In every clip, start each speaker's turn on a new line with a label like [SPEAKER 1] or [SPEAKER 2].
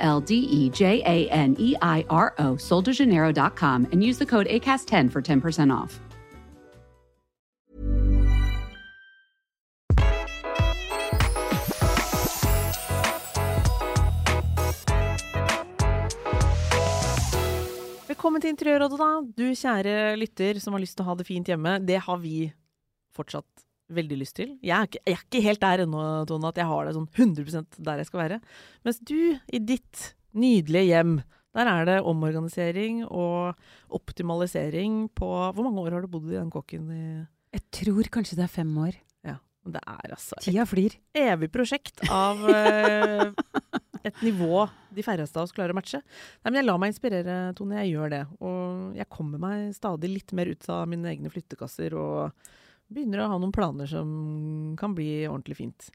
[SPEAKER 1] L D E J A N E I R O, soldejaneiro.com, and use the code ACAST10 for 10% off.
[SPEAKER 2] Velkommen til Interiørrådet, da. Du kjære lytter som har lyst til å ha det fint hjemme. Det har vi fortsatt veldig lyst til. Jeg er ikke, jeg er ikke helt der ennå, Tone, at jeg har det sånn 100% der jeg skal være. Mens du, i ditt nydelige hjem, der er det omorganisering og optimalisering på Hvor mange år har du bodd i den kåken? i
[SPEAKER 3] Jeg tror kanskje det er fem år.
[SPEAKER 2] Ja, det er altså
[SPEAKER 3] Tida flyr.
[SPEAKER 2] evig prosjekt av eh, et nivå de færreste av oss klarer å matche. Nei, men jeg lar meg inspirere, Tone. Jeg gjør det. Og jeg kommer meg stadig litt mer ut av mine egne flyttekasser og begynner å ha noen planer som kan bli ordentlig fint.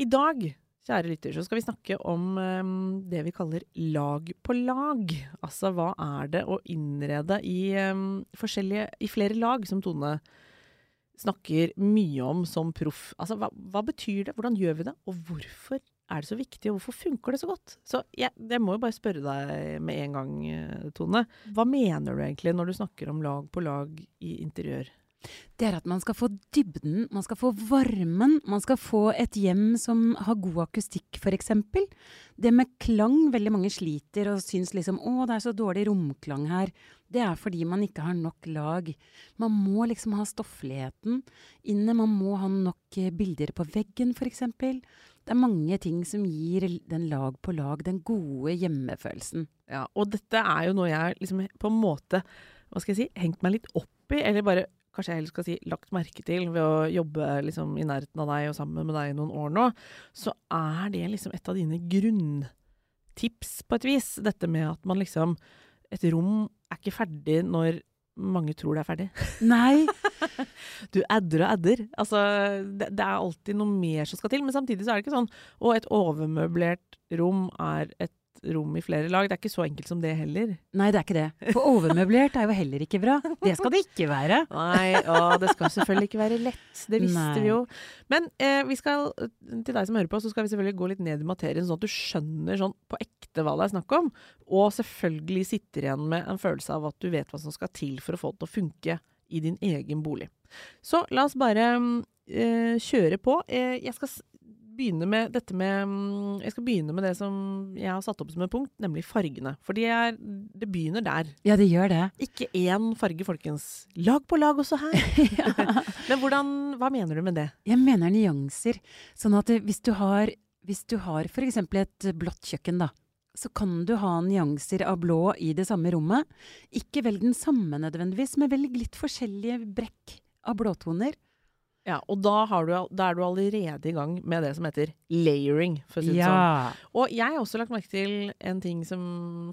[SPEAKER 2] I dag, kjære lytter, så skal vi snakke om um, det vi kaller lag på lag. Altså hva er det å innrede i um, I flere lag, som Tone snakker mye om som proff. Altså, hva, hva betyr det? Hvordan gjør vi det? Og hvorfor er det så viktig, og hvorfor funker det så godt? Så jeg, jeg må jo bare spørre deg med en gang, Tone. Hva mener du egentlig når du snakker om lag på lag i interiør?
[SPEAKER 3] Det er at man skal få dybden, man skal få varmen, man skal få et hjem som har god akustikk, f.eks. Det med klang, veldig mange sliter og syns liksom å, det er så dårlig romklang her. Det er fordi man ikke har nok lag. Man må liksom ha stoffligheten inne, man må ha nok eh, bilder på veggen, f.eks. Det er mange ting som gir den lag på lag, den gode hjemmefølelsen.
[SPEAKER 2] Ja, og dette er jo noe jeg liksom på en måte, hva skal jeg si, hengt meg litt opp i, eller bare kanskje jeg heller skal si lagt merke til ved å jobbe liksom i nærheten av deg og sammen med deg i noen år nå, så er det liksom et av dine grunntips på et vis. Dette med at man liksom Et rom er ikke ferdig når mange tror det er ferdig.
[SPEAKER 3] Nei,
[SPEAKER 2] Du adder og adder. Altså, det, det er alltid noe mer som skal til. Men samtidig så er det ikke sånn Og et overmøblert rom er et rom i flere lag. Det er ikke så enkelt som det heller.
[SPEAKER 3] nei, det er ikke det. For overmøblert er jo heller ikke bra. Det skal det ikke være.
[SPEAKER 2] Nei, og det skal selvfølgelig ikke være lett. Det visste
[SPEAKER 3] Nei.
[SPEAKER 2] vi jo. Men eh, vi skal, til deg som hører på, så skal vi selvfølgelig gå litt ned i materien, sånn at du skjønner sånn på ekte hva det er snakk om. Og selvfølgelig sitter igjen med en følelse av at du vet hva som skal til for å få det til å funke i din egen bolig. Så la oss bare eh, kjøre på. Eh, jeg skal begynne med dette med mm, Jeg skal begynne med det som jeg har satt opp som et punkt, nemlig fargene. For det, er, det begynner der.
[SPEAKER 3] Ja, det gjør det.
[SPEAKER 2] Ikke én farge, folkens. Lag på lag også her. Men hvordan, hva mener du med det?
[SPEAKER 3] Jeg mener nyanser. Sånn at hvis du har, hvis du har f.eks. et blått kjøkken, da, så kan du ha nyanser av blå i det samme rommet. Ikke velg den samme nødvendigvis, men velg litt forskjellige brekk av blåtoner.
[SPEAKER 2] Ja, og da, har du, da er du allerede i gang med det som heter layering, for å si det sånn. Og jeg har også lagt merke til en ting som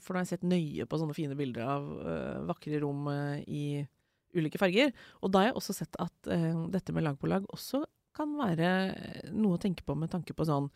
[SPEAKER 2] For nå har jeg sett nøye på sånne fine bilder av øh, vakre rom øh, i ulike farger. Og da har jeg også sett at øh, dette med lag på lag også kan være noe å tenke på med tanke på sånn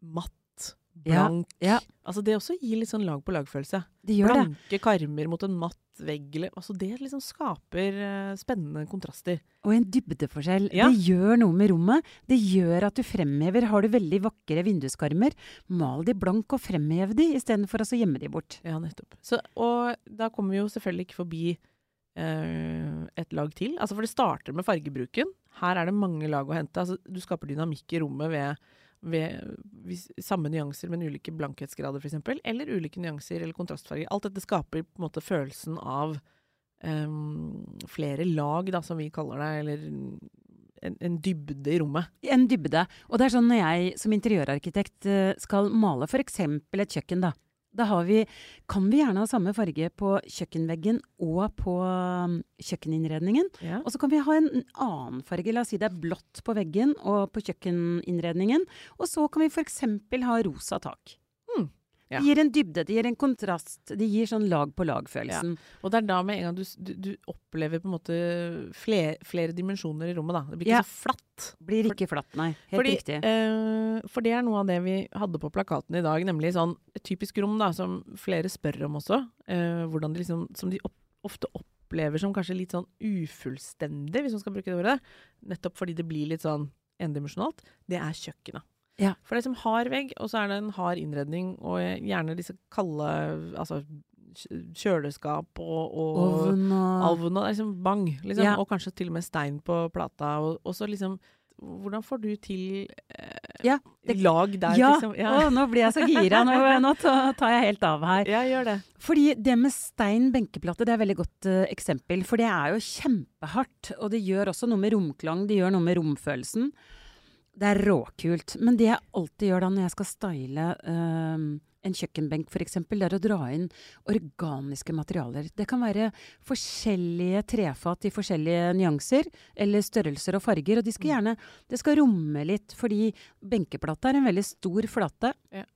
[SPEAKER 2] matt,
[SPEAKER 3] Ja,
[SPEAKER 2] blank
[SPEAKER 3] ja.
[SPEAKER 2] Altså det også gir litt sånn lag på lag-følelse.
[SPEAKER 3] Blanke det.
[SPEAKER 2] Karmer mot en matt vegg. Altså det liksom skaper uh, spennende kontraster.
[SPEAKER 3] Og en dybdeforskjell.
[SPEAKER 2] Ja.
[SPEAKER 3] Det gjør noe med rommet. Det gjør at du fremhever. Har du veldig vakre vinduskarmer, mal de blank og fremhev de, istedenfor å altså gjemme de bort.
[SPEAKER 2] Ja, nettopp. Så, og da kommer vi jo selvfølgelig ikke forbi uh, et lag til. Altså, for det starter med fargebruken. Her er det mange lag å hente. Altså, du skaper dynamikk i rommet ved, ved hvis, samme nyanser, men ulike blankhetsgrader, f.eks. Eller ulike nyanser eller kontrastfarger. Alt dette skaper på en måte følelsen av um, flere lag, da, som vi kaller det. Eller en, en dybde i rommet.
[SPEAKER 3] En dybde. Og det er sånn når jeg som interiørarkitekt eh, skal male f.eks. et kjøkken, da. Da har vi, kan vi gjerne ha samme farge på kjøkkenveggen og på um, kjøkkeninnredningen.
[SPEAKER 2] Ja.
[SPEAKER 3] Og så kan vi ha en annen farge. La oss si det er blått på veggen og på kjøkkeninnredningen. Og så kan vi f.eks. ha rosa tak.
[SPEAKER 2] Ja.
[SPEAKER 3] Det gir en dybde, det gir en kontrast. Det gir sånn lag på lag-følelsen.
[SPEAKER 2] Og det er da med en gang du, du, du opplever på en måte flere, flere dimensjoner i rommet, da. Det blir ikke
[SPEAKER 3] Ja.
[SPEAKER 2] så flatt.
[SPEAKER 3] Blir ikke flatt, nei. Helt
[SPEAKER 2] Fordi,
[SPEAKER 3] riktig.
[SPEAKER 2] eh, for det er noe av det vi hadde på plakaten i dag, nemlig sånn et typisk rom da, som flere spør om også. eh, hvordan de liksom, som de opp, ofte opplever som kanskje litt sånn ufullstendig, hvis man skal bruke det ordet. Nettopp fordi det blir litt sånn endimensjonalt. Det er kjøkkenet.
[SPEAKER 3] Ja.
[SPEAKER 2] For det er som hard vegg, og så er det en hard innredning, og gjerne disse kalde Altså kjøleskap og, og
[SPEAKER 3] Ovn og
[SPEAKER 2] Ovn og er liksom bang, liksom.
[SPEAKER 3] Ja.
[SPEAKER 2] Og kanskje til og med stein på plata. Og, og så liksom Hvordan får du til eh,
[SPEAKER 3] Ja, det-
[SPEAKER 2] lag der,
[SPEAKER 3] ja,
[SPEAKER 2] liksom?
[SPEAKER 3] Å, nå blir jeg så gira. Nå, nå tar jeg helt av her.
[SPEAKER 2] ja, gjør det.
[SPEAKER 3] Fordi det med stein benkeplate, det er et veldig godt uh, eksempel. For det er jo kjempehardt. Og det gjør også noe med romklang, det gjør noe med romfølelsen. Det er råkult. Men det jeg alltid gjør da når jeg skal style um, en kjøkkenbenk f.eks., er å dra inn organiske materialer. Det kan være forskjellige trefat i forskjellige nyanser, eller størrelser og farger. Og de skal gjerne Det skal romme litt, fordi benkeplata er en veldig stor flate.
[SPEAKER 2] Ja.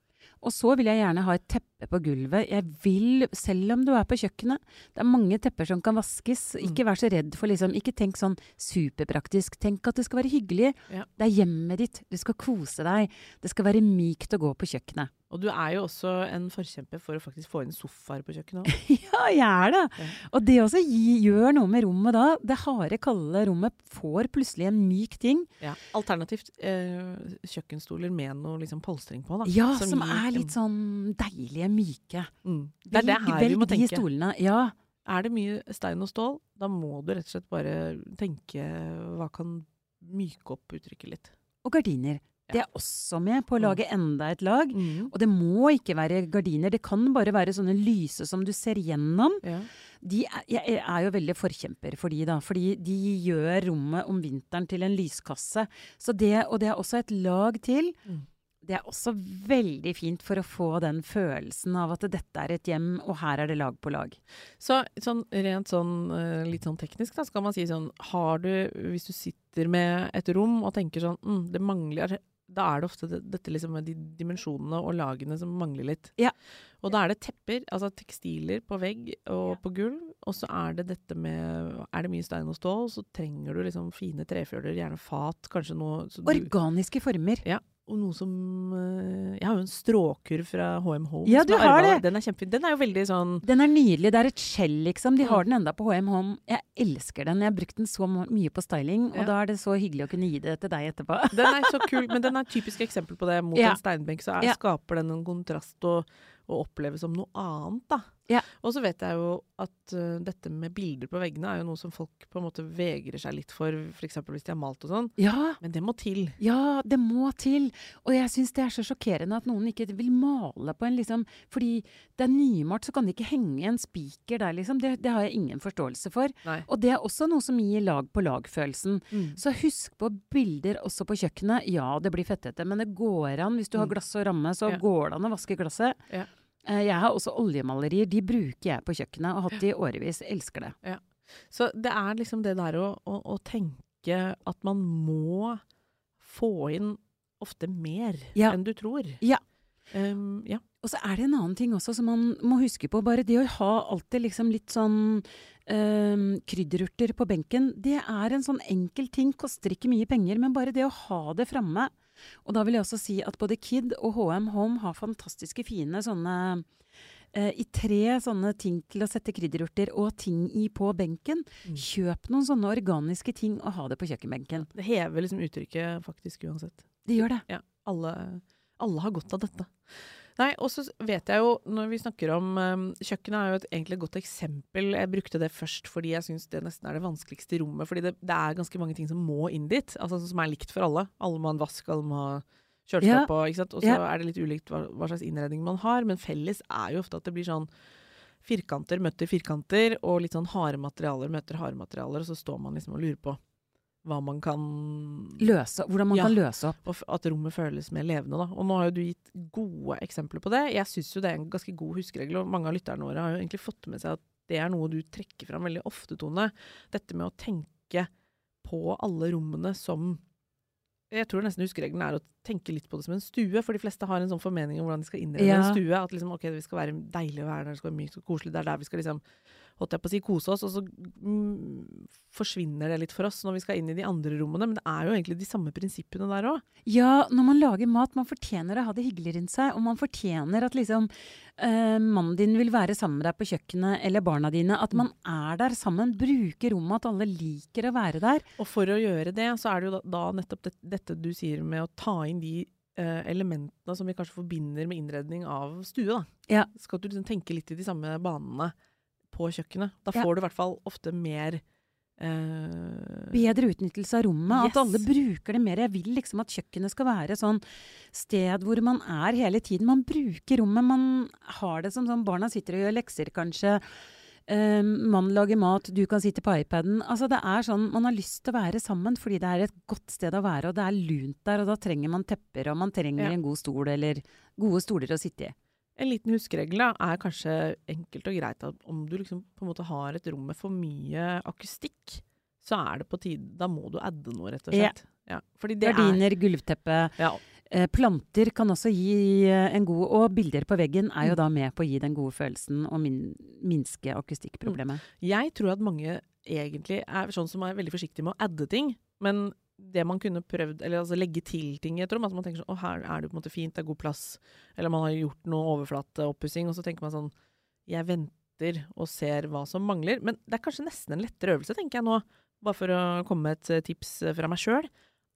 [SPEAKER 3] Og så vil jeg gjerne ha et teppe på gulvet. Jeg vil, selv om du er på kjøkkenet Det er mange tepper som kan vaskes. Ikke vær så redd for liksom Ikke tenk sånn superpraktisk. Tenk at det skal være hyggelig.
[SPEAKER 2] Ja.
[SPEAKER 3] Det er hjemmet ditt. Du skal kose deg. Det skal være mykt å gå på kjøkkenet.
[SPEAKER 2] Og du er jo også en forkjemper for å faktisk få inn sofaer på kjøkkenet òg.
[SPEAKER 3] Ja, jeg er det.
[SPEAKER 2] Ja.
[SPEAKER 3] Og det også gjør noe med rommet da. Det harde, kalde rommet får plutselig en myk ting.
[SPEAKER 2] Ja. Alternativt eh, kjøkkenstoler med noe liksom polstring på, da.
[SPEAKER 3] Ja, som,
[SPEAKER 2] gir
[SPEAKER 3] er litt sånn deilige, myke.
[SPEAKER 2] mm. Det er det her vi må
[SPEAKER 3] velg de stolene. Ja.
[SPEAKER 2] Er det mye stein og stål, da må du rett og slett bare tenke hva kan myke opp uttrykket litt.
[SPEAKER 3] Og gardiner. Det er også med på å lage enda et lag.
[SPEAKER 2] Mm.
[SPEAKER 3] Og det må ikke være gardiner, det kan bare være sånne lyse som du ser gjennom.
[SPEAKER 2] Ja.
[SPEAKER 3] De er, jeg er jo veldig forkjemper for de, da. Fordi de gjør rommet om vinteren til en lyskasse. Så det, og det er også et lag til.
[SPEAKER 2] Mm.
[SPEAKER 3] Det er også veldig fint for å få den følelsen av at dette er et hjem, og her er det lag på lag.
[SPEAKER 2] Så sånn, rent sånn eh, litt sånn teknisk, da, skal man si sånn Har du, hvis du sitter med et rom og tenker sånn mm, Det mangler Da er det ofte det, dette liksom med de dimensjonene og lagene som mangler litt.
[SPEAKER 3] Ja.
[SPEAKER 2] Og da er det tepper, altså tekstiler på vegg og på gulv. Og så er det dette med Er det mye stein og stål, så trenger du liksom fine trefjøler, gjerne fat, kanskje noe så du,
[SPEAKER 3] Organiske former.
[SPEAKER 2] Ja. Og noe som eh, Jeg har jo en stråkurv fra HM Home.
[SPEAKER 3] Ja, du har det.
[SPEAKER 2] Den er kjempefin. Den er jo veldig sånn
[SPEAKER 3] Den er nydelig. Det er et skjell, liksom. De har den enda på HM Home. Jeg elsker den. Jeg har brukt den så mye på styling, og
[SPEAKER 2] Ja.
[SPEAKER 3] da er det så hyggelig å kunne gi det til deg etterpå.
[SPEAKER 2] Den er så kul, men den er et typisk eksempel på det. Mot
[SPEAKER 3] Ja.
[SPEAKER 2] en steinbenk så er,
[SPEAKER 3] Ja.
[SPEAKER 2] skaper den en kontrast og, og oppleves som noe annet, da.
[SPEAKER 3] Ja.
[SPEAKER 2] Og så vet jeg jo at uh, dette med bilder på veggene er jo noe som folk på en måte vegrer seg litt for, f.eks. hvis de har malt og sånn.
[SPEAKER 3] Ja,
[SPEAKER 2] Men det må til.
[SPEAKER 3] ja, det må til. Og jeg syns det er så sjokkerende at noen ikke vil male på en liksom Fordi det er nymalt, så kan det ikke henge en spiker der, liksom. Det, det har jeg ingen forståelse for.
[SPEAKER 2] Nei.
[SPEAKER 3] Og det er også noe som gir lag på lag-følelsen.
[SPEAKER 2] Mm.
[SPEAKER 3] Så husk på bilder også på kjøkkenet. Ja, det blir fettete, men det går an. Hvis du har
[SPEAKER 2] Mm.
[SPEAKER 3] glass og ramme, så
[SPEAKER 2] Ja.
[SPEAKER 3] går det an å vaske glasset.
[SPEAKER 2] Ja.
[SPEAKER 3] Eh, Jeg har også oljemalerier. De bruker jeg på kjøkkenet og har hatt de i årevis. Elsker det.
[SPEAKER 2] Så det er liksom det der å, å, å tenke at man må få inn ofte mer
[SPEAKER 3] Ja.
[SPEAKER 2] enn du tror.
[SPEAKER 3] Ja.
[SPEAKER 2] Um, ja.
[SPEAKER 3] Og så er det en annen ting også som man må huske på. Bare det å ha alltid liksom litt sånn um, krydderurter på benken, det er en sånn enkel ting. Koster ikke mye penger, men bare det å ha det framme. Og da vil jeg også si at både Kid og HM Home har fantastiske fine sånne eh, i tre sånne ting til å sette krydderurter og ting i på benken.
[SPEAKER 2] Mm.
[SPEAKER 3] Kjøp noen sånne organiske ting og ha det på kjøkkenbenken.
[SPEAKER 2] Det hever liksom uttrykket faktisk uansett.
[SPEAKER 3] Det gjør det.
[SPEAKER 2] Ja, alle, alle har godt av dette. Nei, og så vet jeg jo, når vi snakker om um, Kjøkkenet er jo et, egentlig et godt eksempel. Jeg brukte det først fordi jeg syns det nesten er det vanskeligste rommet. Fordi det, det er ganske mange ting som må inn dit, altså som er likt for alle. Alle må ha en vask, alle må ha kjøleskap og ikke sant. Og så
[SPEAKER 3] Ja.
[SPEAKER 2] er det litt ulikt hva, hva slags innredning man har, men felles er jo ofte at det blir sånn firkanter møter firkanter, og litt sånn harde materialer møter harde materialer, og så står man liksom og lurer på hva man kan
[SPEAKER 3] Løse, hvordan man
[SPEAKER 2] Ja.
[SPEAKER 3] kan løse opp.
[SPEAKER 2] og at rommet føles mer levende. Da. Og nå har jo du gitt gode eksempler på det. Jeg syns jo det er en ganske god huskeregel, og mange av lytterne våre har jo egentlig fått med seg at det er noe du trekker fram veldig ofte, Tone. Dette med å tenke på alle rommene som jeg tror nesten huskeregelen er å tenke litt på det som en stue, for de fleste har en sånn formening om hvordan de skal innrede
[SPEAKER 3] Ja.
[SPEAKER 2] en stue. At liksom, ok, det skal være deilig å være der, det skal være mykt og koselig. Det er der vi skal liksom, holdt jeg på å si, kose oss. Og så mm, forsvinner det litt for oss når vi skal inn i de andre rommene. Men det er jo egentlig de samme prinsippene der òg.
[SPEAKER 3] Ja, når man lager mat, man fortjener å ha det hyggelig rundt seg. Og man fortjener at liksom eh, mannen din vil være sammen med deg på kjøkkenet, eller barna dine. At man er der sammen, bruker rommet, at alle liker å være der.
[SPEAKER 2] Og for å gjøre det, så er det jo da, da nettopp det, dette du sier med å ta inn de eh, elementene som vi kanskje forbinder med innredning av stue. da.
[SPEAKER 3] Ja.
[SPEAKER 2] Skal du liksom tenke litt i de samme banene på kjøkkenet. Da
[SPEAKER 3] Ja.
[SPEAKER 2] får du i hvert fall ofte mer Uh,
[SPEAKER 3] Bedre utnyttelse av rommet.
[SPEAKER 2] Yes.
[SPEAKER 3] At alle bruker det mer. Jeg vil liksom at kjøkkenet skal være sånn sted hvor man er hele tiden. Man bruker rommet. Man har det som sånn barna sitter og gjør lekser, kanskje. Uh, man lager mat, du kan sitte på iPaden. Altså det er sånn, Man har lyst til å være sammen fordi det er et godt sted å være, og det er lunt der. Og da trenger man tepper, og man trenger
[SPEAKER 2] Ja.
[SPEAKER 3] en god stol, eller gode stoler å sitte i.
[SPEAKER 2] En liten huskeregel da, er kanskje enkelt og greit at om du liksom på en måte har et rom med for mye akustikk, så er det på tide Da må du adde noe, rett og slett. Ja. Er
[SPEAKER 3] Gardiner, gulvteppe.
[SPEAKER 2] ja,
[SPEAKER 3] Eh, planter kan også gi eh, en god Og bilder på veggen er
[SPEAKER 2] Mm.
[SPEAKER 3] jo da med på å gi den gode følelsen og min, minske akustikkproblemet.
[SPEAKER 2] Jeg tror at mange egentlig er sånn som er veldig forsiktige med å adde ting, men det man kunne prøvd, eller altså legge til ting i et rom, altså man tenker sånn, å her er det på en måte fint, det er god plass, eller man har gjort noe overflateoppussing, og så tenker man sånn, jeg venter og ser hva som mangler, men det er kanskje nesten en lettere øvelse, tenker jeg nå, bare for å komme med et tips fra meg sjøl.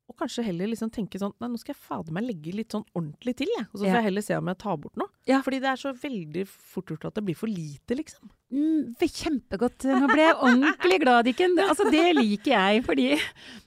[SPEAKER 2] Og kanskje heller liksom tenke sånn Nei, nå skal jeg fader meg legge litt sånn ordentlig til, jeg. Og så får
[SPEAKER 3] Ja.
[SPEAKER 2] jeg heller se om jeg tar bort noe.
[SPEAKER 3] Ja.
[SPEAKER 2] Fordi det er så veldig fort gjort at det blir for lite, liksom.
[SPEAKER 3] Mm, kjempegodt. Nå ble jeg ordentlig glad, Dikken. Altså, det liker jeg, fordi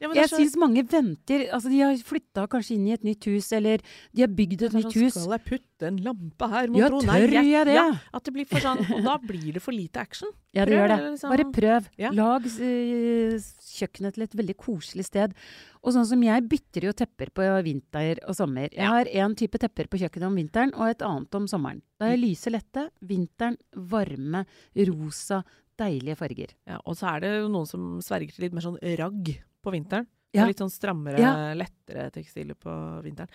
[SPEAKER 2] Ja,
[SPEAKER 3] jeg syns mange venter Altså, de har flytta kanskje inn i et nytt hus, eller de har bygd et nytt
[SPEAKER 2] sånn,
[SPEAKER 3] hus.
[SPEAKER 2] Skal jeg putte en lampe her? mon
[SPEAKER 3] Ja,
[SPEAKER 2] tro?
[SPEAKER 3] tør jeg det?
[SPEAKER 2] Ja, at det blir for sånn, og da blir det for lite action.
[SPEAKER 3] Ja, det
[SPEAKER 2] Prøv,
[SPEAKER 3] gjør det.
[SPEAKER 2] liksom-
[SPEAKER 3] Bare prøv.
[SPEAKER 2] Ja.
[SPEAKER 3] Lag uh, kjøkkenet til et veldig koselig sted. Og sånn som jeg bytter jo tepper på vinter og sommer. Jeg har én type tepper på kjøkkenet om vinteren, og et annet om sommeren. Da er lyse lette, vinteren varme, rosa, deilige farger.
[SPEAKER 2] Ja, og så er det jo noen som sverger til litt mer sånn ragg på vinteren.
[SPEAKER 3] Ja.
[SPEAKER 2] Litt sånn strammere,
[SPEAKER 3] Ja.
[SPEAKER 2] lettere tekstiler på vinteren.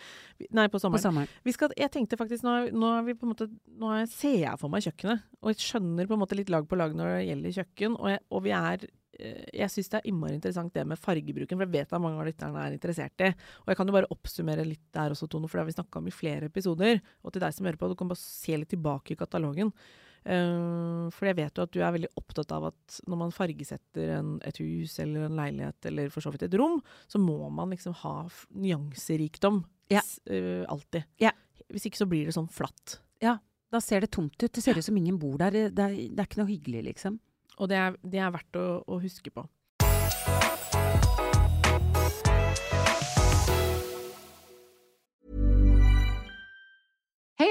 [SPEAKER 2] Nei, på sommeren.
[SPEAKER 3] På
[SPEAKER 2] sommeren. skal, jeg tenkte faktisk, nå, nå, er vi på en måte, nå er- ser jeg for meg kjøkkenet, og jeg skjønner på en måte litt lag på lag når det gjelder kjøkken, og, jeg, og vi er jeg syns det er innmari interessant det med fargebruken, for jeg vet at mange av lytterne er interessert i. Og jeg kan jo bare oppsummere litt der også, Tone, for det har vi snakka om i flere episoder. Og til deg som hører på, du kan bare se litt tilbake i katalogen. Uh, for jeg vet jo at du er veldig opptatt av at når man fargesetter en, et hus eller en leilighet, eller for så vidt et rom, så må man liksom ha nyanserikdom.
[SPEAKER 3] Ja.
[SPEAKER 2] Eh, alltid.
[SPEAKER 3] Ja.
[SPEAKER 2] Hvis ikke så blir det sånn flatt. Ja.
[SPEAKER 3] Da ser det tomt ut. Det ser ut som ingen bor der. Det er, det er ikke noe hyggelig, liksom.
[SPEAKER 2] Og det er, det er verdt å, å huske på.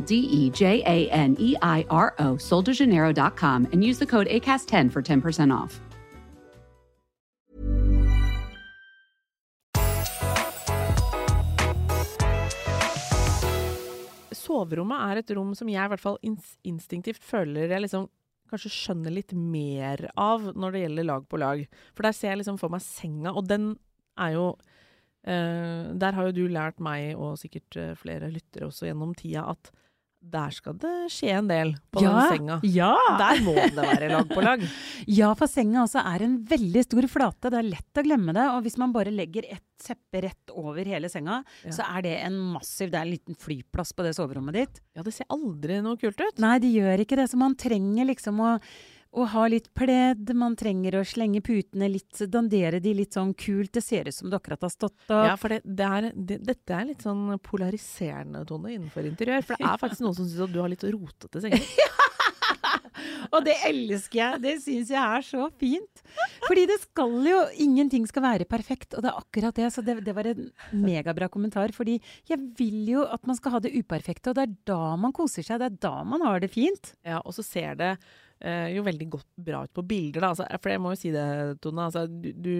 [SPEAKER 1] D E J A N E I R O, soldejaneiro.com, and use the code ACAST10 for 10% off.
[SPEAKER 2] Soverommet er et rom som jeg i hvert fall instinktivt føler jeg liksom kanskje skjønner litt mer av når det gjelder lag på lag. For der ser jeg liksom for meg senga, og den er jo eh, Der har jo du lært meg, og sikkert eh, flere lyttere også gjennom tida, at der skal det skje en del på den senga.
[SPEAKER 3] Ja!
[SPEAKER 2] Der må det være lag på lag.
[SPEAKER 3] Ja, for senga også er en veldig stor flate. Det er lett å glemme det. Og hvis man bare legger ett teppe rett over hele senga,
[SPEAKER 2] Ja.
[SPEAKER 3] så er det en massiv Det er en liten flyplass på det soverommet ditt.
[SPEAKER 2] Ja, det ser aldri noe kult ut.
[SPEAKER 3] Nei, det gjør ikke det. Så man trenger liksom å, å ha litt pledd. Man trenger å slenge putene litt, dandere de litt sånn kult. Det ser ut som du akkurat har stått opp.
[SPEAKER 2] Ja, for det, det er, det, dette er litt sånn polariserende tone innenfor interiør. For det er faktisk noen som syns at du har litt rotete senger.
[SPEAKER 3] Og det elsker jeg. Det syns jeg er så fint. Fordi det skal jo Ingenting skal være perfekt, og det er akkurat det. Så det, det var en megabra kommentar. Fordi jeg vil jo at man skal ha det uperfekte, og det er da man koser seg. Det er da man har det fint.
[SPEAKER 2] Ja, og så ser det jo veldig godt bra ut på bilder, da. Altså, for jeg må jo si det, Tone. Altså, du, du,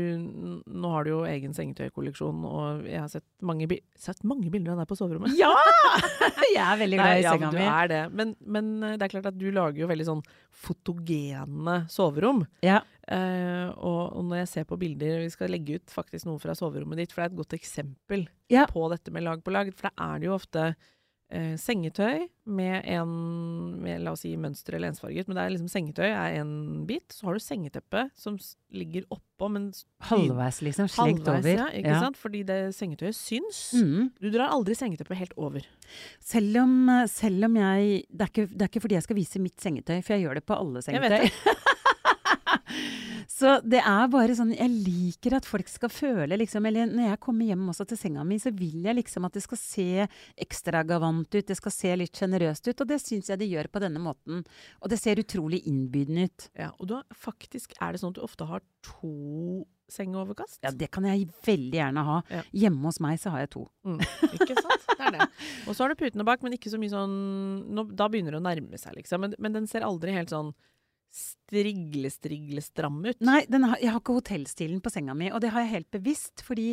[SPEAKER 2] nå har du jo egen sengetøykolleksjon, og jeg har sett mange, bi sett mange bilder av deg på soverommet.
[SPEAKER 3] Ja! Jeg er veldig glad i senga
[SPEAKER 2] ja,
[SPEAKER 3] mi.
[SPEAKER 2] Er det. Men, men eh, det er klart at du lager jo veldig sånn fotogene soverom.
[SPEAKER 3] Ja.
[SPEAKER 2] Uh, og, og når jeg ser på bilder Vi skal legge ut faktisk noe fra soverommet ditt, for det er et godt eksempel
[SPEAKER 3] Ja.
[SPEAKER 2] på dette med lag på lag. For da er det jo ofte eh, sengetøy med en med, La oss si mønster eller ensfarget, men det er liksom sengetøy er en bit. Så har du sengeteppe som ligger oppå, men
[SPEAKER 3] Halvveis, liksom. Slengt over.
[SPEAKER 2] Ja, ikke sant? Fordi det sengetøyet syns.
[SPEAKER 3] Mm.
[SPEAKER 2] Du drar aldri sengeteppet helt over.
[SPEAKER 3] Selv om, selv om jeg det er, ikke, det er ikke fordi jeg skal vise mitt sengetøy, for jeg gjør det på alle sengetøy.
[SPEAKER 2] Jeg vet
[SPEAKER 3] sengetøy. Så det er bare sånn Jeg liker at folk skal føle liksom Eller når jeg kommer hjem også til senga mi, så vil jeg liksom at det skal se ekstragavant ut. Det skal se litt sjenerøst ut, og det syns jeg det gjør på denne måten. Og det ser utrolig innbydende ut.
[SPEAKER 2] Ja, og da, faktisk er det sånn at du ofte har to sengeoverkast.
[SPEAKER 3] Ja, det kan jeg veldig gjerne ha.
[SPEAKER 2] Ja.
[SPEAKER 3] Hjemme hos meg så har jeg to.
[SPEAKER 2] Mm, ikke sant? Det er det. Og så har du putene bak, men ikke så mye sånn nå, Da begynner det å nærme seg, liksom. Men, men den ser aldri helt sånn strigle-strigle-stram ut.
[SPEAKER 3] Nei, den har, jeg har ikke hotellstilen på senga mi, og det har jeg helt bevisst, fordi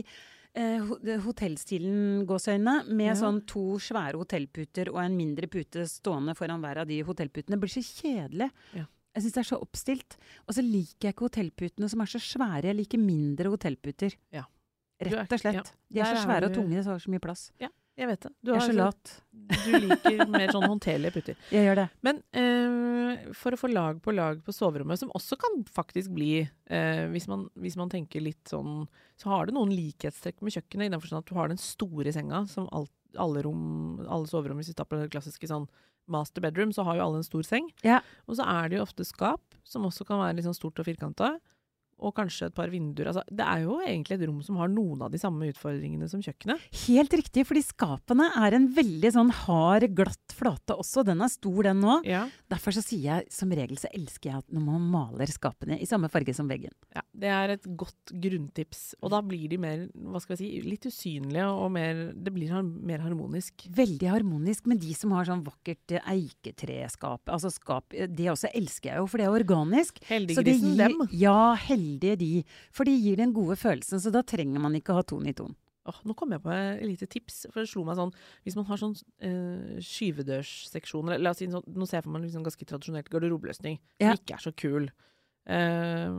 [SPEAKER 3] eh, ho- det- hotellstilen, gåsøyne, med
[SPEAKER 2] Ja.
[SPEAKER 3] sånn to svære hotellputer og en mindre pute stående foran hver av de hotellputene, blir så kjedelig.
[SPEAKER 2] Ja.
[SPEAKER 3] Jeg syns det er så oppstilt. Og så liker jeg ikke hotellputene som er så svære. Jeg liker mindre hotellputer.
[SPEAKER 2] Ja.
[SPEAKER 3] Rett og slett.
[SPEAKER 2] ja.
[SPEAKER 3] De er så svære og tunge, så har så mye plass.
[SPEAKER 2] Jeg vet det. Du,
[SPEAKER 3] Jeg er så lat.
[SPEAKER 2] du liker mer sånn håndterlige puter.
[SPEAKER 3] Jeg gjør det.
[SPEAKER 2] Men eh, for å få lag på lag på soverommet, som også kan faktisk bli eh, hvis, man, hvis man tenker litt sånn Så har det noen likhetstrekk med kjøkkenet, i den forstand at du har den store senga, som alt, alle, rom, alle soverom, hvis vi tar på det klassiske sånn master bedroom, så har jo alle en stor seng.
[SPEAKER 3] Ja.
[SPEAKER 2] Og så er det jo ofte skap, som også kan være litt sånn stort og firkanta. Og kanskje et par vinduer. Altså, det er jo egentlig et rom som har noen av de samme utfordringene som kjøkkenet.
[SPEAKER 3] Helt riktig, fordi skapene er en veldig sånn hard, glatt flate også. Den er stor, den nå.
[SPEAKER 2] Ja.
[SPEAKER 3] Derfor så sier jeg som regel så elsker jeg at når man maler skapene i samme farge som veggen.
[SPEAKER 2] Ja, det er et godt grunntips. Og da blir de mer, hva skal vi si, litt usynlige og mer Det blir mer harmonisk.
[SPEAKER 3] Veldig harmonisk med de som har sånn vakkert eiketreskap. Altså skap Det også elsker jeg jo, for det er organisk.
[SPEAKER 2] Heldiggrisen dem.
[SPEAKER 3] Ja, heldige de. For de gir den gode følelsen, så da trenger man ikke ha ton i ton.
[SPEAKER 2] Oh, nå kom jeg på et lite tips, for det slo meg sånn Hvis man har sånn eh, skyvedørsseksjoner La oss si sånn, Nå ser jeg for meg liksom ganske tradisjonelt garderobeløsning
[SPEAKER 3] Ja.
[SPEAKER 2] som ikke er så kul. Eh,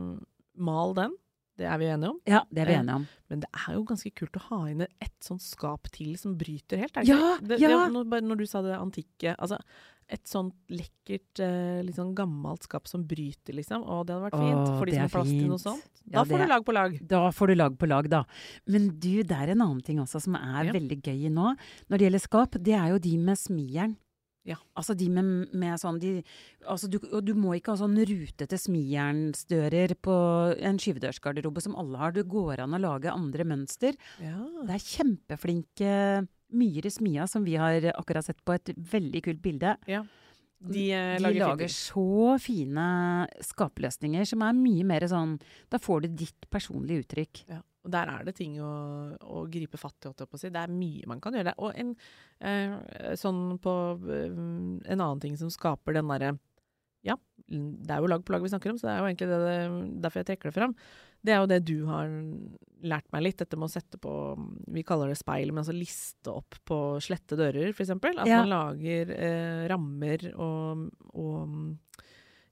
[SPEAKER 2] mal den. Det er vi enige om.
[SPEAKER 3] Ja, det er vi
[SPEAKER 2] Eh,
[SPEAKER 3] enige om.
[SPEAKER 2] Men det er jo ganske kult å ha inn et sånt skap til som bryter helt. Er det
[SPEAKER 3] Ja,
[SPEAKER 2] det?
[SPEAKER 3] ja.
[SPEAKER 2] det når, du sa det antikke altså Et sånt lekkert, eh, litt sånn gammelt skap som bryter, liksom. Å, det hadde vært fint.
[SPEAKER 3] Åh,
[SPEAKER 2] for de som har plass til noe sånt. Da
[SPEAKER 3] ja,
[SPEAKER 2] får du lag på lag.
[SPEAKER 3] Da får du lag på lag, da. Men du, det er en annen ting også som er veldig gøy nå når det gjelder skap. Det er jo de med smijern.
[SPEAKER 2] Ja.
[SPEAKER 3] Altså de med, med sånn de, altså du, Og du må ikke ha sånn rutete smijernsdører på en skyvedørsgarderobe som alle har. Det går an å lage andre mønster.
[SPEAKER 2] Ja.
[SPEAKER 3] Det er kjempeflinke Myhre Smia som vi har akkurat sett på et veldig kult bilde.
[SPEAKER 2] De, eh,
[SPEAKER 3] De
[SPEAKER 2] lager,
[SPEAKER 3] lager så fine skapløsninger som er mye mer sånn Da får du ditt personlige uttrykk.
[SPEAKER 2] Ja. Og der er det ting å, å gripe fatt i, si. Det er mye man kan gjøre. der. Og en eh, sånn på eh, En annen ting som skaper den derre Ja, det er jo lag på lag vi snakker om, så det er jo egentlig det, det, derfor jeg trekker det fram. Det er jo det du har lært meg litt, dette med å sette på Vi kaller det speil, men altså liste opp på slette dører, f.eks. At
[SPEAKER 3] Ja.
[SPEAKER 2] man lager eh, rammer og, og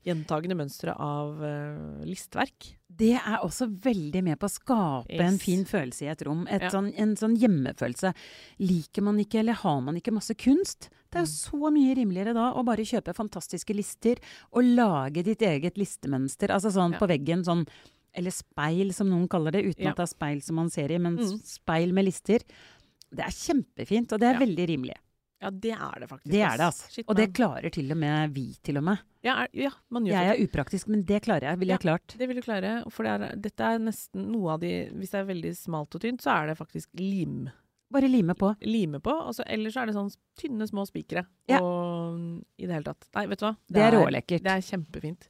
[SPEAKER 2] gjentagende mønstre av uh, listverk.
[SPEAKER 3] Det er også veldig med på å skape en fin følelse i et rom. Et
[SPEAKER 2] Ja.
[SPEAKER 3] sånn, en sånn hjemmefølelse. Liker man ikke, eller har man ikke masse kunst? Det er jo så mye rimeligere da å bare kjøpe fantastiske lister og lage ditt eget listemønster. Altså sånn
[SPEAKER 2] Ja.
[SPEAKER 3] på veggen, sånn Eller speil, som noen kaller det, uten
[SPEAKER 2] Ja.
[SPEAKER 3] at det er speil som man ser i, men
[SPEAKER 2] Mm.
[SPEAKER 3] speil med lister. Det er kjempefint, og det er veldig rimelig.
[SPEAKER 2] Ja, det er det faktisk.
[SPEAKER 3] Det er det, altså.
[SPEAKER 2] Shit,
[SPEAKER 3] Og det klarer til og med vi, til og med.
[SPEAKER 2] ja, er, ja,
[SPEAKER 3] Jeg er upraktisk, men det klarer jeg. Ville jeg klart.
[SPEAKER 2] Det vil du klare. For det er, dette er nesten noe av de Hvis det er veldig smalt og tynt, så er det faktisk lim.
[SPEAKER 3] Bare lime på.
[SPEAKER 2] lime på. Og så, eller er det sånn tynne, små spikere.
[SPEAKER 3] Ja.
[SPEAKER 2] Og i det hele tatt. Nei, vet du hva?
[SPEAKER 3] Det er rålekkert.
[SPEAKER 2] Det er kjempefint.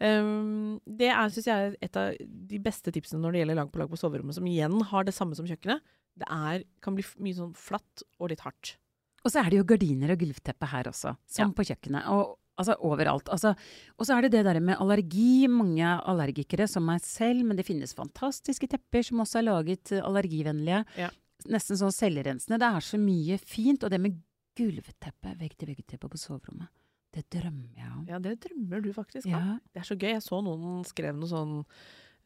[SPEAKER 2] Um, det er, synes jeg, er et av de beste tipsene når det gjelder lag på lag på soverommet, som igjen har det samme som kjøkkenet. Det er, kan bli mye sånn flatt og litt hardt.
[SPEAKER 3] Og så er det jo gardiner og gulvteppe her også, som
[SPEAKER 2] Ja.
[SPEAKER 3] på kjøkkenet. Og altså overalt. Altså, og så er det det der med allergi. Mange allergikere, som meg selv, men det finnes fantastiske tepper som også er laget eh, allergivennlige.
[SPEAKER 2] Ja.
[SPEAKER 3] Nesten sånn selvrensende. Det er så mye fint. Og det med gulvteppe, vegg-til-vegg-teppe på soverommet, det drømmer jeg om.
[SPEAKER 2] Ja, det drømmer du faktisk om.
[SPEAKER 3] Ja.
[SPEAKER 2] Det er så gøy. Jeg så noen skrev noe sånn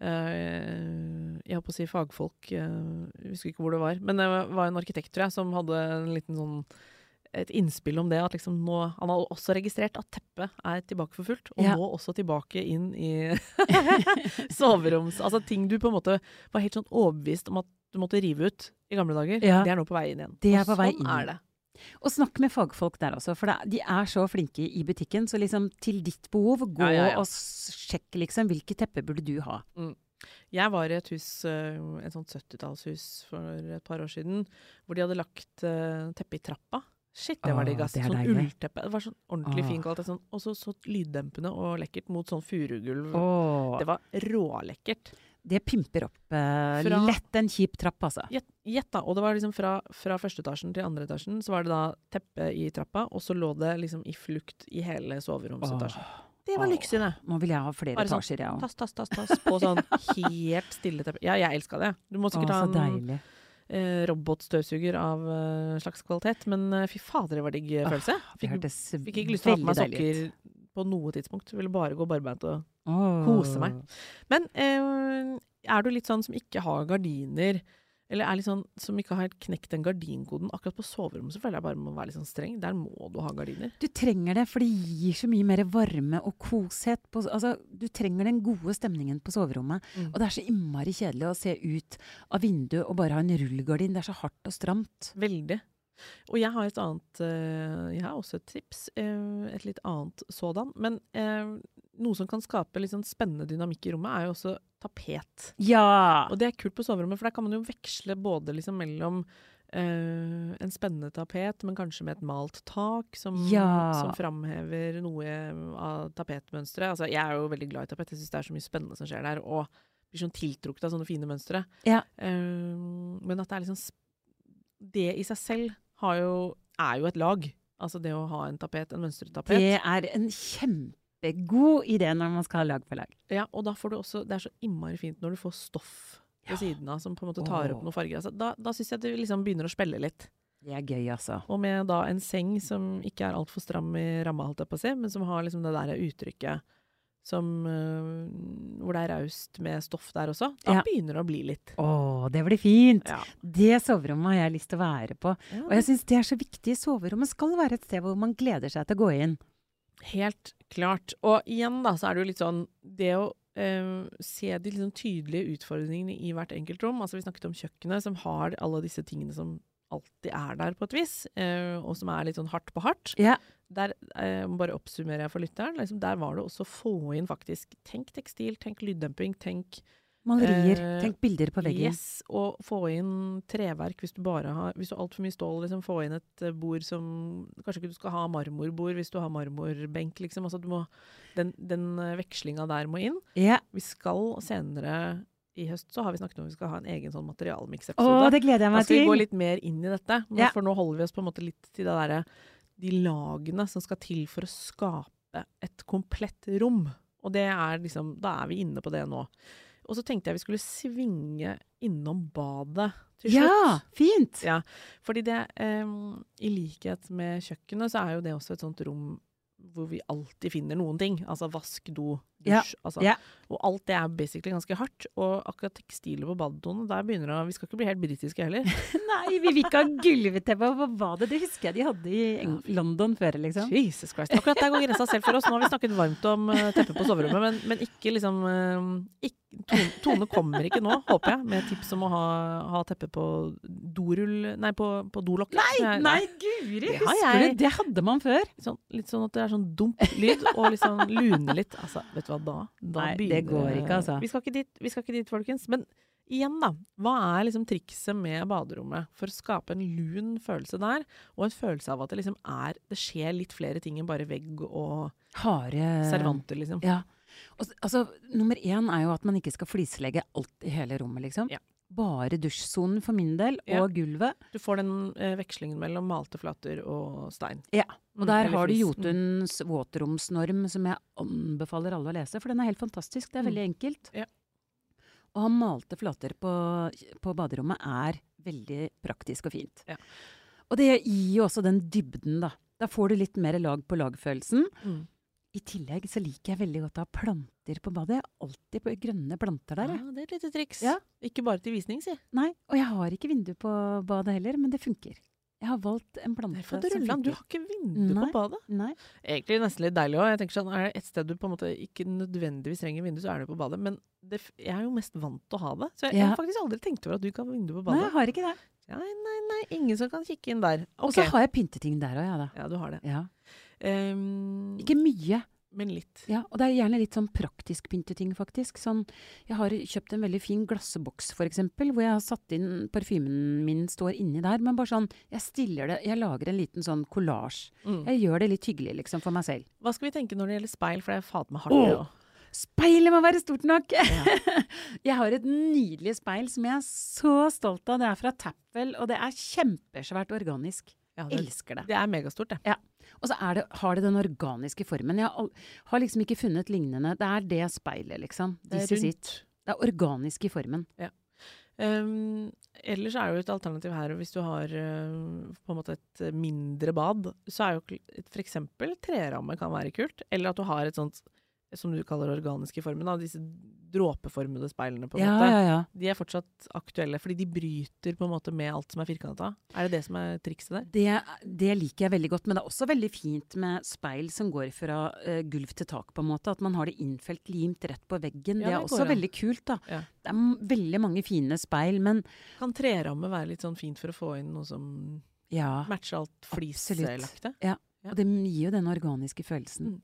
[SPEAKER 2] Jeg holdt på å si fagfolk, eh, jeg husker ikke hvor det var. Men det var en arkitekt, tror jeg, som hadde en liten sånn et innspill om det. At liksom nå, han har også registrert at teppet er tilbake for fullt. Og
[SPEAKER 3] Ja.
[SPEAKER 2] nå også tilbake inn i soveroms... Altså ting du på en måte var helt sånn overbevist om at du måtte rive ut i gamle dager.
[SPEAKER 3] Ja.
[SPEAKER 2] Det er nå på vei inn igjen.
[SPEAKER 3] Det er
[SPEAKER 2] Og
[SPEAKER 3] på vei
[SPEAKER 2] sånn
[SPEAKER 3] inn.
[SPEAKER 2] er det.
[SPEAKER 3] Og snakk med fagfolk der også, for de er så flinke i butikken. Så liksom til ditt behov, gå
[SPEAKER 2] Ja, ja, ja.
[SPEAKER 3] og sjekk liksom hvilke tepper burde du ha.
[SPEAKER 2] Jeg var i et hus, eh, et sånt 70-tallshus for et par år siden, hvor de hadde lagt eh, teppe i trappa. Shit, det var digg, ass. Sånn ullteppe. Det var sånn ordentlig
[SPEAKER 3] Åh.
[SPEAKER 2] fin kvalitet. Sånn, og så så lyddempende og lekkert mot sånn furugulv. Det var rålekkert.
[SPEAKER 3] Det pimper opp eh,
[SPEAKER 2] Fra-
[SPEAKER 3] lett en kjip trapp, altså.
[SPEAKER 2] Gjett, da. Og det var liksom fra, fra første etasjen til andre etasjen, så var det da teppe i trappa, og så lå det liksom i flukt i hele soveromsetasjen. Det var
[SPEAKER 3] Åh.
[SPEAKER 2] det.
[SPEAKER 3] Nå vil jeg ha flere
[SPEAKER 2] Bare sånn,
[SPEAKER 3] etasjer, jeg òg.
[SPEAKER 2] Tass, tass, tass, tass på sånn helt stille teppe. Ja, jeg elska det. Du må sikkert
[SPEAKER 3] Åh,
[SPEAKER 2] ha en eh, robotstøvsuger av eh, slags kvalitet, men eh, fy fader, det var digg følelse.
[SPEAKER 3] Det
[SPEAKER 2] Fikk, fikk ikke lyst til å ha på meg sokker på noe tidspunkt. Ville bare gå barbeint og
[SPEAKER 3] Åh.
[SPEAKER 2] kose meg. Men eh, er du litt sånn som ikke har gardiner, eller er litt sånn som ikke har knekt den gardinkoden akkurat på soverommet, så føler jeg bare må være litt sånn streng. Der må du ha gardiner.
[SPEAKER 3] Du trenger det, for det gir så mye mer varme og koshet. På, altså, du trenger den gode stemningen på soverommet.
[SPEAKER 2] Mm.
[SPEAKER 3] Og det er så innmari kjedelig å se ut av vinduet og bare ha en rullegardin. Det er så hardt og stramt.
[SPEAKER 2] Veldig. Og jeg har et annet eh, Jeg har også et tips. eh, et litt annet sådan. Men eh, noe som kan skape litt sånn spennende dynamikk i rommet, er jo også tapet.
[SPEAKER 3] Ja!
[SPEAKER 2] Og det er kult på soverommet, for der kan man jo veksle både liksom mellom Uh, en spennende tapet, men kanskje med et malt tak, som,
[SPEAKER 3] Ja.
[SPEAKER 2] som framhever noe av tapetmønsteret. Altså, jeg er jo veldig glad i tapet, jeg syns det er så mye spennende som skjer der. Og blir sånn tiltrukket av sånne fine mønstre.
[SPEAKER 3] Ja.
[SPEAKER 2] Uh, men at det er liksom Det i seg selv jo, er jo et lag. Altså det å ha en tapet, en mønstret tapet.
[SPEAKER 3] Det er en kjempegod idé når man skal ha lag på lag.
[SPEAKER 2] Ja, og da får du også Det er så innmari fint når du får stoff ved siden av som på en måte tar opp noen farger. Altså, da da syns jeg det liksom begynner å spille litt.
[SPEAKER 3] Det er gøy, altså.
[SPEAKER 2] Og med da en seng som ikke er altfor stram i ramma, holdt jeg på å si, men som har liksom det der uttrykket som uh, Hvor det er raust med stoff der også. Da
[SPEAKER 3] Ja.
[SPEAKER 2] begynner det å bli litt.
[SPEAKER 3] Å, det blir fint!
[SPEAKER 2] Ja.
[SPEAKER 3] Det soverommet har jeg lyst til å være på. Og jeg syns det er så viktig. Soverommet skal være et sted hvor man gleder seg til å gå inn.
[SPEAKER 2] Helt klart. Og igjen da, så er det jo litt sånn Det å Uh, se de liksom tydelige utfordringene i hvert enkelt rom. Altså Vi snakket om kjøkkenet, som har alle disse tingene som alltid er der på et vis, eh, og som er litt sånn hardt på hardt.
[SPEAKER 3] Yeah.
[SPEAKER 2] Der eh, bare oppsummerer jeg for lytteren. Liksom, der var det også å få inn faktisk Tenk tekstil, tenk lyddemping, tenk
[SPEAKER 3] Malerier.
[SPEAKER 2] Eh,
[SPEAKER 3] Tenk bilder på veggen.
[SPEAKER 2] Yes, og få inn treverk hvis du bare har Hvis du har altfor mye stål, liksom, få inn et eh, bord som Kanskje ikke du skal ha marmorbord hvis du har marmorbenk, liksom. Altså du må Den, den vekslinga der må inn.
[SPEAKER 3] Yeah.
[SPEAKER 2] Vi skal senere i høst så har vi snakket om vi skal ha en egen sånn materialmiksepisode. Da skal vi gå litt mer inn i dette. Men
[SPEAKER 3] Ja.
[SPEAKER 2] For nå holder vi oss på en måte litt til det derre De lagene som skal til for å skape et komplett rom. Og det er liksom Da er vi inne på det nå. Og så tenkte jeg vi skulle svinge innom badet til slutt.
[SPEAKER 3] Ja, fint!
[SPEAKER 2] Ja, fordi det eh, I likhet med kjøkkenet, så er jo det også et sånt rom hvor vi alltid finner noen ting. Altså vask, do,
[SPEAKER 3] Ja.
[SPEAKER 2] Altså.
[SPEAKER 3] ja.
[SPEAKER 2] Og alt det er basically ganske hardt. Og akkurat tekstilet på badedoene, der begynner det å Vi skal ikke bli helt britiske heller.
[SPEAKER 3] Nei, vi vil ikke ha gulvteppe. Hva var det? Det husker jeg de hadde i Eng London før, liksom.
[SPEAKER 2] Jesus Christ. Akkurat der går grensa selv for oss. Nå har vi snakket varmt om uh, teppet på soverommet, men, men ikke liksom uh, ikk- Tone, Tone kommer ikke nå, håper jeg, med tips om å ha, ha teppe på dorull Nei, på, på dolokket. Nei,
[SPEAKER 3] Nei, guri!
[SPEAKER 2] Det
[SPEAKER 3] Husker du? Det hadde man før.
[SPEAKER 2] Sånn, litt sånn at det er sånn dump lyd, og liksom lune litt. Altså, vet du hva, da, da
[SPEAKER 3] Nei, det går ikke, altså.
[SPEAKER 2] Vi skal ikke dit, vi skal ikke dit folkens. Men igjen, da. Hva er liksom trikset med baderommet for å skape en lun følelse der, og en følelse av at det liksom er Det skjer litt flere ting enn bare vegg og
[SPEAKER 3] Harde
[SPEAKER 2] servanter, liksom.
[SPEAKER 3] Ja. Og, altså, nummer én er jo at man ikke skal flislegge alt i hele rommet, liksom.
[SPEAKER 2] Ja.
[SPEAKER 3] Bare dusjsonen for min del, og
[SPEAKER 2] Ja.
[SPEAKER 3] gulvet.
[SPEAKER 2] Du får den eh, vekslingen mellom malte flater og stein.
[SPEAKER 3] Ja. Og
[SPEAKER 2] Mm,
[SPEAKER 3] der
[SPEAKER 2] mm,
[SPEAKER 3] har du
[SPEAKER 2] Jotuns
[SPEAKER 3] Jotuns våtromsnorm, som jeg anbefaler alle å lese, for den er helt fantastisk. Det er
[SPEAKER 2] Mm.
[SPEAKER 3] veldig enkelt.
[SPEAKER 2] Ja.
[SPEAKER 3] Å ha malte flater på, på baderommet er veldig praktisk og fint.
[SPEAKER 2] Ja.
[SPEAKER 3] Og det gir jo også den dybden, da. Da får du litt mer lag på lag-følelsen.
[SPEAKER 2] Mm.
[SPEAKER 3] I tillegg så liker jeg veldig godt å ha planter på badet. Jeg har alltid på grønne planter der.
[SPEAKER 2] Ja, det er et lite triks.
[SPEAKER 3] Ja.
[SPEAKER 2] Ikke bare til visning, si.
[SPEAKER 3] Nei, og jeg har ikke vindu på badet heller, men det funker. Jeg har valgt en plante som
[SPEAKER 2] funker. du har ikke vindu
[SPEAKER 3] Nei.
[SPEAKER 2] på badet.
[SPEAKER 3] Nei.
[SPEAKER 2] Egentlig nesten litt deilig òg. Sånn, Er det et sted du på en måte ikke nødvendigvis trenger vindu, så er det på badet. Men det, jeg er jo mest vant til å ha det. Så jeg, jeg har faktisk aldri tenkt over at du ikke har vindu på badet.
[SPEAKER 3] Nei, jeg har ikke det.
[SPEAKER 2] Nei, nei, nei, ingen som kan kikke inn der.
[SPEAKER 3] Og så har jeg pynteting der òg, jeg, da.
[SPEAKER 2] Ja, du har det.
[SPEAKER 3] Ja.
[SPEAKER 2] Ehm,
[SPEAKER 3] Ikke mye.
[SPEAKER 2] men litt.
[SPEAKER 3] Ja, og det er gjerne litt sånn praktisk pynteting, faktisk. Sånn, jeg har kjøpt en veldig fin glasseboks, for eksempel, hvor jeg har satt inn parfymen min står inni der. Men bare sånn, jeg stiller det, jeg lager en liten sånn kollasj.
[SPEAKER 2] Mm.
[SPEAKER 3] Jeg gjør det litt hyggelig, liksom, for meg selv.
[SPEAKER 2] Hva skal vi tenke når det gjelder speil, for det er fader meg hardt. Det.
[SPEAKER 3] Speilet må være stort nok! jeg har et nydelig speil som jeg er så stolt av. Det er fra Tapwell, og det er kjempesvært organisk.
[SPEAKER 2] Ja, det,
[SPEAKER 3] Elsker det.
[SPEAKER 2] det er megastort, det.
[SPEAKER 3] Og så er det, har det den organiske formen. Jeg har, har liksom ikke funnet lignende. Det er det speilet, liksom.
[SPEAKER 2] Det er rundt.
[SPEAKER 3] Det er organisk i formen.
[SPEAKER 2] Ehm, ellers er jo et alternativ her, hvis du har uh, på en måte et mindre bad, så er jo f.eks. treramme kan være kult. Eller at du har et sånt, som du kaller organiske formene, formen, da, disse dråpeformede speilene, på en
[SPEAKER 3] Ja,
[SPEAKER 2] måte.
[SPEAKER 3] ja, ja.
[SPEAKER 2] De er fortsatt aktuelle, fordi de bryter på en måte med alt som er firkanta. Er det det som er trikset der?
[SPEAKER 3] Det, det liker jeg veldig godt, men det er også veldig fint med speil som går fra uh, gulv til tak, på en måte. At man har det innfelt limt rett på veggen. Det er
[SPEAKER 2] det
[SPEAKER 3] også
[SPEAKER 2] an.
[SPEAKER 3] veldig kult, da. Det er veldig mange fine speil, men
[SPEAKER 2] Kan treramme være litt sånn fint for å få inn noe som
[SPEAKER 3] ja.
[SPEAKER 2] matcher alt fliselagte?
[SPEAKER 3] ja.
[SPEAKER 2] Ja.
[SPEAKER 3] Og det gir jo den organiske følelsen.
[SPEAKER 2] Mm.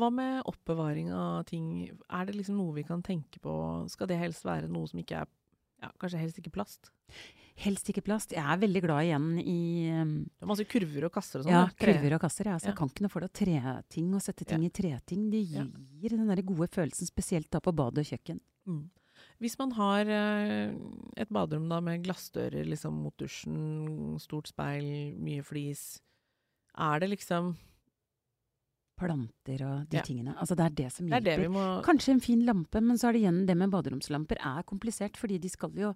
[SPEAKER 2] Hva med oppbevaring av ting? Er det liksom noe vi kan tenke på? Skal det helst være noe som ikke er ja, Kanskje helst ikke plast?
[SPEAKER 3] Helst ikke plast. Jeg er veldig glad igjen i um,
[SPEAKER 2] Det er masse kurver og kasser og sånn.
[SPEAKER 3] ja.
[SPEAKER 2] Tre-
[SPEAKER 3] kurver og kasser. Ja. Så
[SPEAKER 2] Ja.
[SPEAKER 3] jeg kan ikke noe for det. Treting og sette ting i treting, det
[SPEAKER 2] Ja.
[SPEAKER 3] gir den der gode følelsen, spesielt da på bad og kjøkken.
[SPEAKER 2] Mm. Hvis man har eh, et baderom da med glassdører liksom mot dusjen, stort speil, mye flis, er det liksom
[SPEAKER 3] Planter og de
[SPEAKER 2] Ja.
[SPEAKER 3] tingene. Altså det er det som
[SPEAKER 2] er
[SPEAKER 3] hjelper.
[SPEAKER 2] det det må
[SPEAKER 3] Kanskje en fin lampe, men så er det igjen det med baderomslamper er komplisert, fordi de skal jo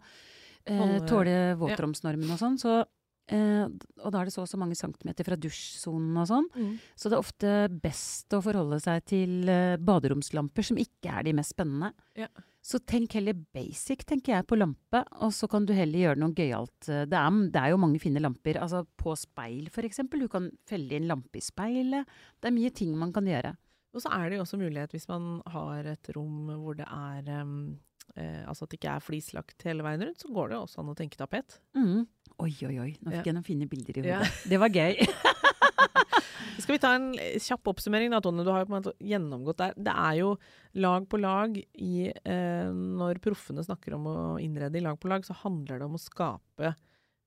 [SPEAKER 3] eh,
[SPEAKER 2] Holde-
[SPEAKER 3] tåle våtromsnormen og sånn. Så, eh, og da er det så og så mange centimeter fra dusjsonen og sånn.
[SPEAKER 2] mm.
[SPEAKER 3] Så det er ofte best å forholde seg til eh, baderomslamper som ikke er de mest spennende.
[SPEAKER 2] Ja.
[SPEAKER 3] Så tenk heller basic, tenker jeg, på lampe, og så kan du heller gjøre noe gøyalt. Eh, Det er, det er jo mange fine lamper. Altså på speil, eksempel. Du kan felle inn lampe i speilet. Det er mye ting man kan gjøre.
[SPEAKER 2] Og så er det jo også mulighet hvis man har et rom hvor det er um eh, Altså at det ikke er flislagt hele veien rundt, så går det jo også an å tenke tapet.
[SPEAKER 3] Mm. Oi, oi, oi. Nå
[SPEAKER 2] Ja.
[SPEAKER 3] fikk jeg noen fine bilder i
[SPEAKER 2] Ja.
[SPEAKER 3] hodet. Det var gøy.
[SPEAKER 2] Skal vi ta en kjapp oppsummering da, Tone. Du har jo på en måte gjennomgått der. Det er jo lag på lag i eh, Når proffene snakker om å innrede i lag på lag, så handler det om å skape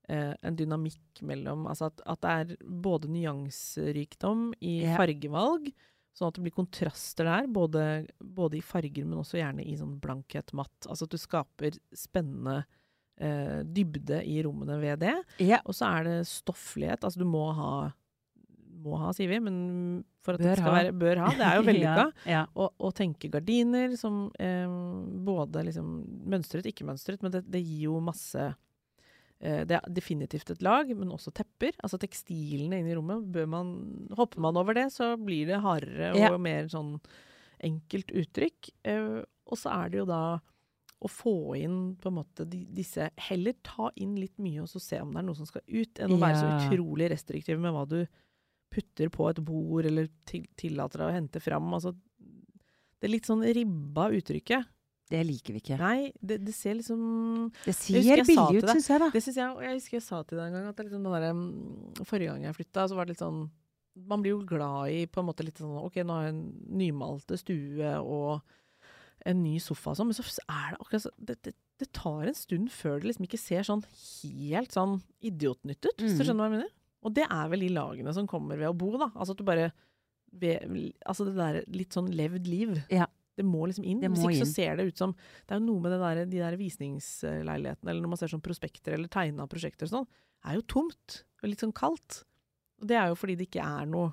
[SPEAKER 2] eh, en dynamikk mellom Altså at, at det er både nyanserikdom i
[SPEAKER 3] yeah.
[SPEAKER 2] fargevalg, sånn at det blir kontraster der, både, både i farger, men også gjerne i sånn blankhet, matt. Altså at du skaper spennende eh, dybde i rommene ved det.
[SPEAKER 3] Yeah.
[SPEAKER 2] Og så er det stofflighet. Altså du må ha må ha, sier vi, men for at
[SPEAKER 3] Bør
[SPEAKER 2] det skal
[SPEAKER 3] ha.
[SPEAKER 2] være Bør ha. Det er jo vellykka.
[SPEAKER 3] ja, ja.
[SPEAKER 2] Og, og tenke gardiner som eh, både liksom mønstret, ikke mønstret, men det, det gir jo masse eh, Det er definitivt et lag, men også tepper. Altså tekstilene inne i rommet. Bør man, hopper man over det, så blir det hardere og
[SPEAKER 3] Ja.
[SPEAKER 2] mer sånn enkelt uttrykk. Eh, og så er det jo da å få inn på en måte de, disse Heller ta inn litt mye og så se om det er noe som skal ut, enn å være så utrolig restriktiv med hva du putter på et bord eller tillater deg å hente fram. Altså, det er litt sånn ribba uttrykket.
[SPEAKER 3] Det liker vi ikke.
[SPEAKER 2] Nei, det, det ser liksom
[SPEAKER 3] Det ser billig ut, syns jeg, da.
[SPEAKER 2] Det synes jeg, jeg husker jeg sa til deg en gang at liksom derre mm, Forrige gang jeg flytta, så var det litt sånn Man blir jo glad i på en måte litt sånn Ok, nå har jeg en nymalte stue og en ny sofa og sånn, men så er det akkurat så det, det, det tar en stund før det liksom ikke ser sånn helt sånn idiotnytt ut, hvis du
[SPEAKER 3] Mhm.
[SPEAKER 2] skjønner hva jeg mener? Og det er vel de lagene som kommer ved å bo, da. Altså at du bare Altså det der litt sånn levd liv.
[SPEAKER 3] Ja.
[SPEAKER 2] Det må liksom inn.
[SPEAKER 3] Det
[SPEAKER 2] Hvis
[SPEAKER 3] må
[SPEAKER 2] ikke
[SPEAKER 3] inn.
[SPEAKER 2] så ser det ut som Det er jo noe med det der, de der visningsleilighetene, eller når man ser sånn prospekter eller tegna prosjekter og sånn, er jo tomt. Og litt sånn kaldt. Og det er jo fordi det ikke er noe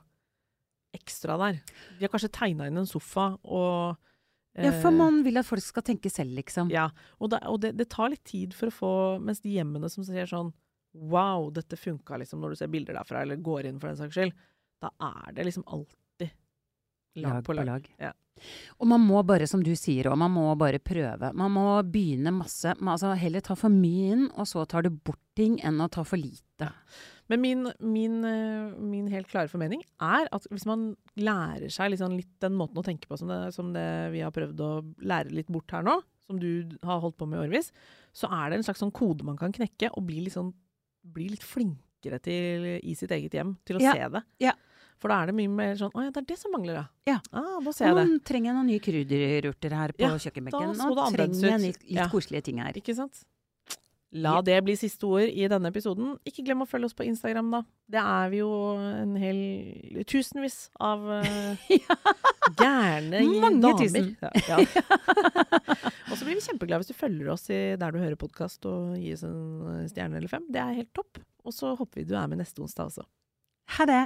[SPEAKER 2] ekstra der. De har kanskje tegna inn en sofa og
[SPEAKER 3] Ja, for
[SPEAKER 2] eh,
[SPEAKER 3] man vil at folk skal tenke selv, liksom.
[SPEAKER 2] ja, og, da, og det, det tar litt tid for å få Mens de hjemmene som ser sånn Wow, dette funka, liksom, når du ser bilder derfra, eller går inn for den saks skyld, da er det liksom alltid lag, på lag. Ja.
[SPEAKER 3] Og man må bare, som du sier òg, man må bare prøve. Man må begynne masse. Man, altså heller ta for mye inn, og så tar du bort ting, enn å ta for lite.
[SPEAKER 2] Men min, min, eh, min helt klare formening er at hvis man lærer seg liksom litt den måten å tenke på som det, som det vi har prøvd å lære litt bort her nå, som du har holdt på med i årevis, så er det en slags sånn kode man kan knekke og bli litt, sånn, bli litt flinkere til i sitt eget hjem til å
[SPEAKER 3] Ja,
[SPEAKER 2] se det.
[SPEAKER 3] ja.
[SPEAKER 2] For da er det mye mer sånn Å ja, det er det som mangler, ja.
[SPEAKER 3] Ja.
[SPEAKER 2] Ah, nå ser jeg
[SPEAKER 3] Nå trenger jeg noen nye krydderurter her på
[SPEAKER 2] Ja,
[SPEAKER 3] kjøkkenbenken. Nå trenger jeg litt, litt
[SPEAKER 2] Ja.
[SPEAKER 3] koselige ting her.
[SPEAKER 2] Ikke sant? La det bli siste ord i denne episoden. Ikke glem å følge oss på Instagram, da. Det er vi jo en hel tusenvis av uh, gærne
[SPEAKER 3] Mange
[SPEAKER 2] damer.
[SPEAKER 3] tusen.
[SPEAKER 2] Ja, ja. og så blir vi kjempeglade hvis du følger oss i der du hører podkast og gir oss en stjerne eller fem. Det er helt topp. Og så håper vi du er med neste onsdag også.
[SPEAKER 3] Ha det!